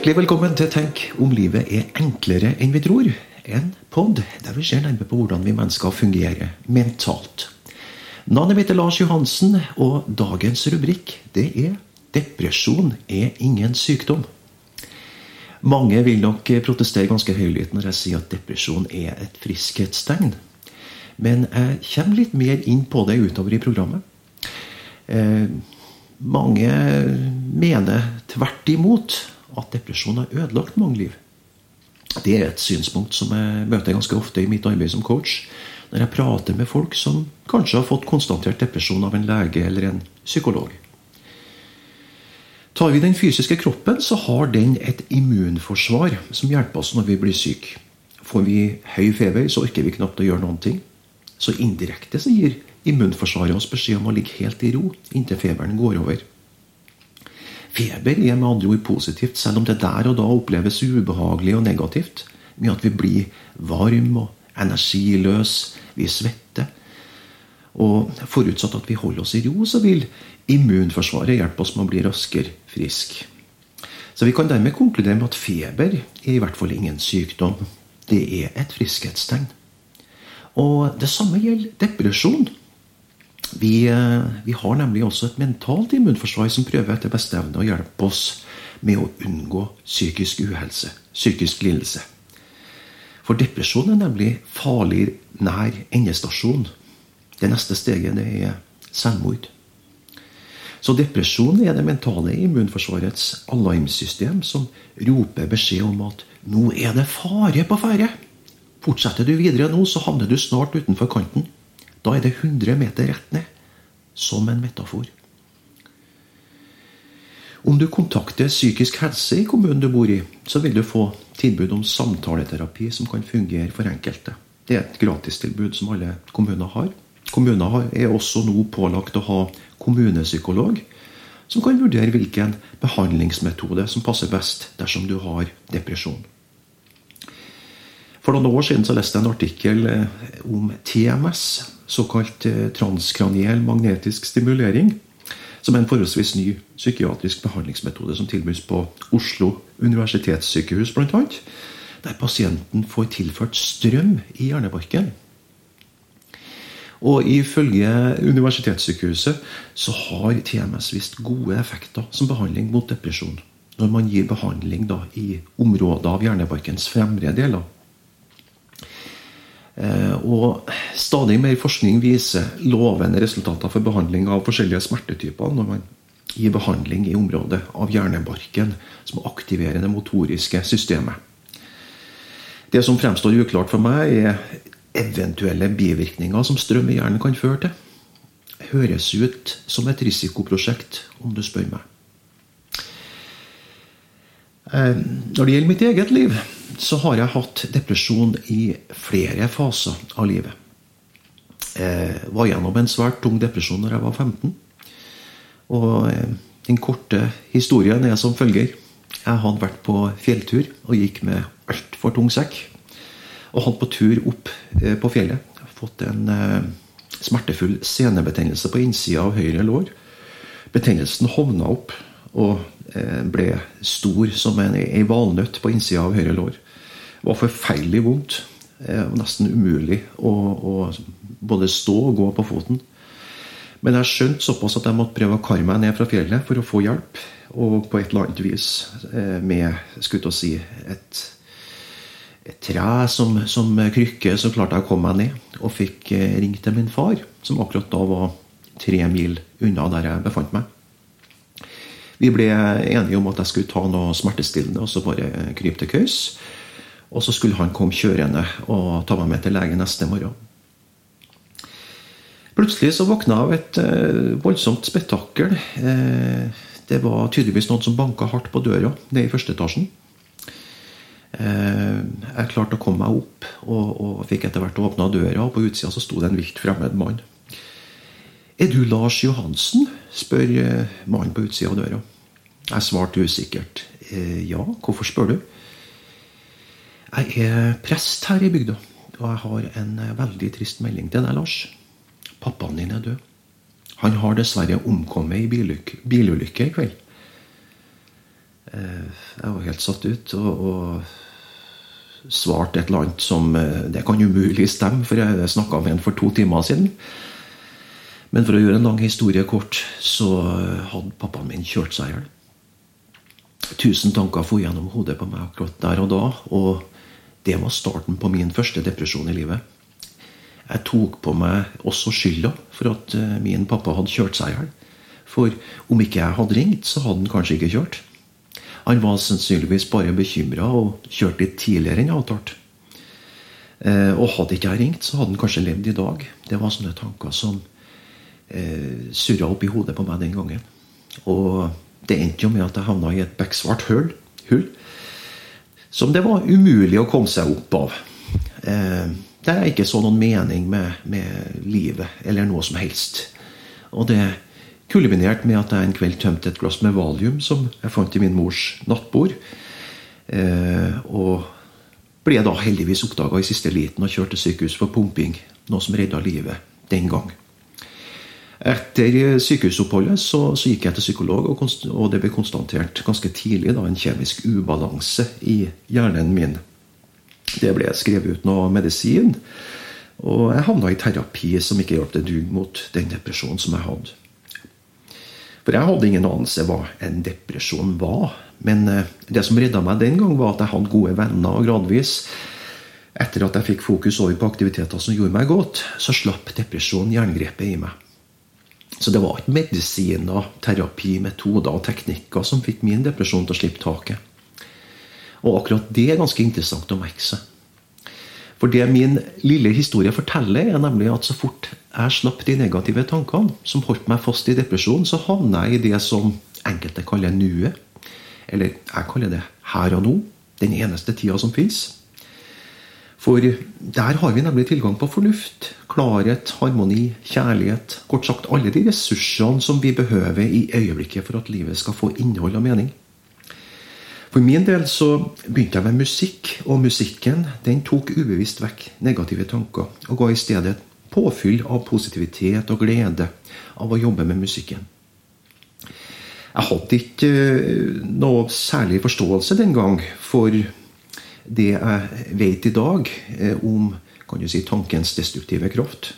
Hjertelig velkommen til Tenk om livet er enklere enn vi tror. En pod der vi ser nærmere på hvordan vi mennesker fungerer mentalt. Navnet mitt er Lars Johansen, og dagens rubrikk det er 'Depresjon er ingen sykdom'. Mange vil nok protestere ganske høylytt når jeg sier at depresjon er et friskhetstegn. Men jeg kommer litt mer inn på det utover i programmet. Eh, mange mener tvert imot at depresjon har ødelagt mange liv. Det er et synspunkt som jeg møter ganske ofte i mitt arbeid som coach. Når jeg prater med folk som kanskje har fått konstatert depresjon av en lege eller en psykolog. Tar vi den fysiske kroppen, så har den et immunforsvar som hjelper oss når vi blir syke. Får vi høy feber, så orker vi knapt å gjøre noen ting. Så indirekte så gir immunforsvaret oss beskjed om å ligge helt i ro inntil feberen går over. Feber er med andre ord positivt, selv om det der og da oppleves ubehagelig og negativt. Med at vi blir varme og energiløse, vi svetter. Og forutsatt at vi holder oss i ro, så vil immunforsvaret hjelpe oss med å bli raskere frisk. Så vi kan dermed konkludere med at feber er i hvert fall ingen sykdom. Det er et friskhetstegn. Og det samme gjelder depresjon. Vi, eh, vi, har nemlig også et mentalt immunforsvar som prøver etter beste evne å hjelpe oss med å unngå psykisk uhelse, psykisk lidelse. For depresjon er nemlig farlig nær endestasjon. Det neste steget det er selvmord. Så depresjon er det mentale immunforsvarets alarmsystem som roper beskjed om at nå er det fare på ferde. Fortsetter du videre nå, så havner du snart utenfor kanten. Da er det 100 meter rett ned. Som en metafor. Om du kontakter psykisk helse i kommunen du bor i, så vil du få tilbud om samtaleterapi som kan fungere for enkelte. Det er et gratistilbud som alle kommuner har. Kommuner er også nå pålagt å ha kommunepsykolog, som kan vurdere hvilken behandlingsmetode som passer best dersom du har depresjon. For noen år siden så leste jeg en artikkel eh, om TMS, såkalt eh, transkraniell magnetisk stimulering, som er en forholdsvis ny psykiatrisk behandlingsmetode som tilbys på Oslo universitetssykehus bl.a. Der pasienten får tilført strøm i hjernebarken. Og ifølge universitetssykehuset så har TMS vist gode effekter som behandling mot depresjon. Når man gir behandling da i områder av hjernebarkens fremre deler. Eh, og stadig mer forskning viser lovende resultater for behandling av forskjellige smertetyper når man gir behandling i området av hjernebarken som aktiverer det motoriske systemet. Det som fremstår uklart for meg, er eventuelle bivirkninger som strøm i hjernen kan føre til. Høres ut som et risikoprosjekt, om du spør meg. Eh, når det gjelder mitt eget liv, så har jeg hatt depresjon i flere faser av livet. Jeg var gjennom en svært tung depresjon når jeg var 15. Og eh, den korte historien er som følger. Jeg hadde vært på fjelltur og gikk med altfor tung sekk. Og hadde på tur opp eh, på fjellet fått en smertefull senebetennelse på innsida av høyre lår. Betennelsen hovna opp og eh, ble stor som en, valnøtt på innsida av høyre lår. Det var forferdelig vondt. Det nesten umulig å, å, både stå og gå på foten. Men jeg skjønte såpass at jeg måtte prøve å karre meg ned fra fjellet for å få hjelp. Og på et eller annet vis eh, med skulle si, et, et tre som, som krykke, så klarte jeg å komme meg ned. Og fikk eh, ringt til min far, som akkurat da var tre mil unna der jeg befant meg. Vi ble enige om at jeg skulle ta noe smertestillende og så bare krype til køys. Og så skulle han komme kjørende og ta meg med til lege neste morgen. Plutselig så våkna jeg av et eh, voldsomt spetakkel. Eh, det var tydeligvis noen som banka hardt på døra nede i første etasjen. Eh, jeg klarte å komme meg opp og, og fikk etter hvert åpna døra. Og på utsida så sto det en vilt fremmed mann. Er du Lars Johansen? spør eh, mannen på utsida av døra. Jeg svarte usikkert. Eh, ja, hvorfor spør du? Jeg er prest her i bygda, og jeg har en eh, veldig trist melding til deg, Lars. Pappaen din er død. Han har dessverre omkommet i bilulykke i kveld. Jeg var helt satt ut. og, og svarte et eller annet som Det kan umulig stemme, for jeg snakka med han for to timer siden. Men for å gjøre en lang historie kort, så hadde pappaen min kjørt seg i hjel. Tusen tanker for gjennom hodet på meg akkurat der og da. Og det var starten på min første depresjon i livet. Jeg tok på meg også skylda for at eh, min pappa hadde kjørt seg i hjel. For om ikke jeg hadde ringt, så hadde han kanskje ikke kjørt. Han var sannsynligvis bare bekymra og kjørte litt tidligere enn avtalt. Eh, og hadde ikke jeg ringt, så hadde han kanskje levd i dag. Det var sånne tanker som eh, surra opp i hodet på meg den gangen. Og det endte jo med at jeg havna i et bekksvart hull, hull som det var umulig å komme seg opp av. Eh, der jeg ikke så noen mening med, med, livet eller noe som helst. Og det kulminerte med at jeg en kveld tømte et glass med valium som jeg fant i min mors nattbord. Eh, og ble da heldigvis oppdaga i siste liten og kjørt til sykehus for pumping. Noe som redda livet den gang. Etter sykehusoppholdet så, så, gikk jeg til psykolog, og, og, det ble konstatert ganske tidlig da, en kjemisk ubalanse i hjernen min. Det ble skrevet ut noe medisin, og jeg havna i terapi som ikke hjalp det dugg mot den depresjonen som jeg hadde. For jeg hadde ingen anelse hva en depresjon var. Men eh, det som redda meg den gang, var at jeg hadde gode venner, og gradvis etter at jeg fikk fokus over på aktiviteter som gjorde meg godt, så slapp depresjonen jerngrepet i meg. Så det var ikke medisiner, terapi, metoder og teknikker som fikk min depresjon til å slippe taket. Og akkurat det er ganske interessant å merke seg. For det min lille historie forteller, er nemlig at så fort jeg slapp de negative tankene som holdt meg fast i depresjon, så havna jeg i det som enkelte kaller nuet. Eller jeg kaller det her og nå. Den eneste tida som fins. For der har vi nemlig tilgang på fornuft, klarhet, harmoni, kjærlighet. Kort sagt alle de ressursene som vi behøver i øyeblikket for at livet skal få innhold og mening. For min del så begynte jeg med musikk, og musikken den tok ubevisst vekk negative tanker og ga i stedet påfyll av positivitet og glede av å jobbe med musikken. Jeg hadde ikke eh, noe særlig forståelse den gang for det jeg vet i dag eh, om kan du si, tankens destruktive kraft.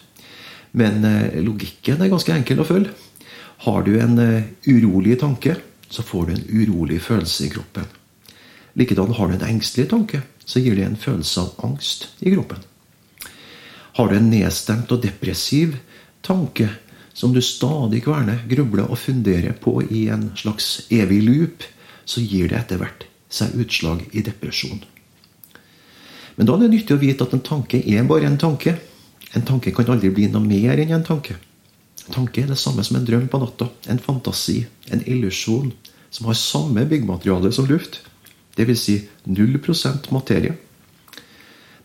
Men eh, logikken er ganske enkel å følge. Har du en eh, urolig tanke, så får du en urolig følelse i kroppen. Likedan har du en engstelig tanke, så gir det en følelse av angst i kroppen. Har du en nedstemt og depressiv tanke som du stadig kverner, grubler og funderer på i en slags evig loop, så gir det etter hvert seg utslag i depresjon. Men da er det nyttig å vite at en tanke er bare en tanke. En tanke kan aldri bli noe mer enn en tanke. En tanke er det samme som en drøm på natta. En fantasi. En illusjon som har samme byggmateriale som luft. Dvs. Si 0% materie.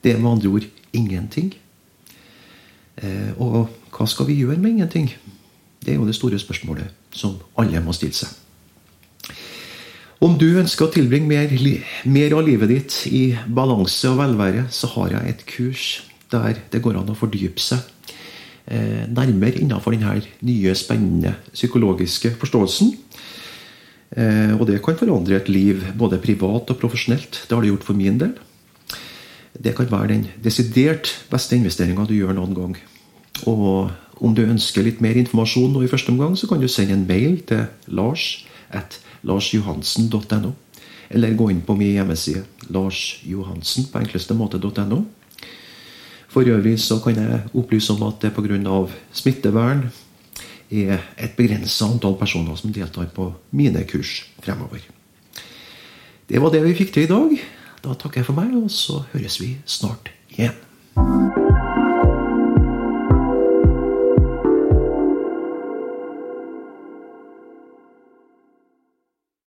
Det er med andre ord ingenting. Eh, og hva skal vi gjøre med ingenting? Det er jo det store spørsmålet som alle må stille seg. Om du ønsker å tilbringe mer, mer, av livet ditt i balanse og velvære, så har jeg et kurs der det går an å fordype seg eh, nærmere innenfor denne nye, spennende psykologiske forståelsen. Eh, og det kan forandre et liv både privat og profesjonelt. Det har det gjort for min del. Det kan være den desidert beste investeringa du gjør noen gang. Og om du ønsker litt mer informasjon nå i første omgang, så kan du sende en mail til lars at larsjohansen.no. Eller gå inn på min hjemmeside larsjohansen på enkleste måte.no. For øvrig så kan jeg opplyse om at det pga. smittevern er et begrensa antall personer som deltar på mine kurs fremover. Det var det vi fikk til i dag. Da takker jeg for meg, og så høres vi snart igjen.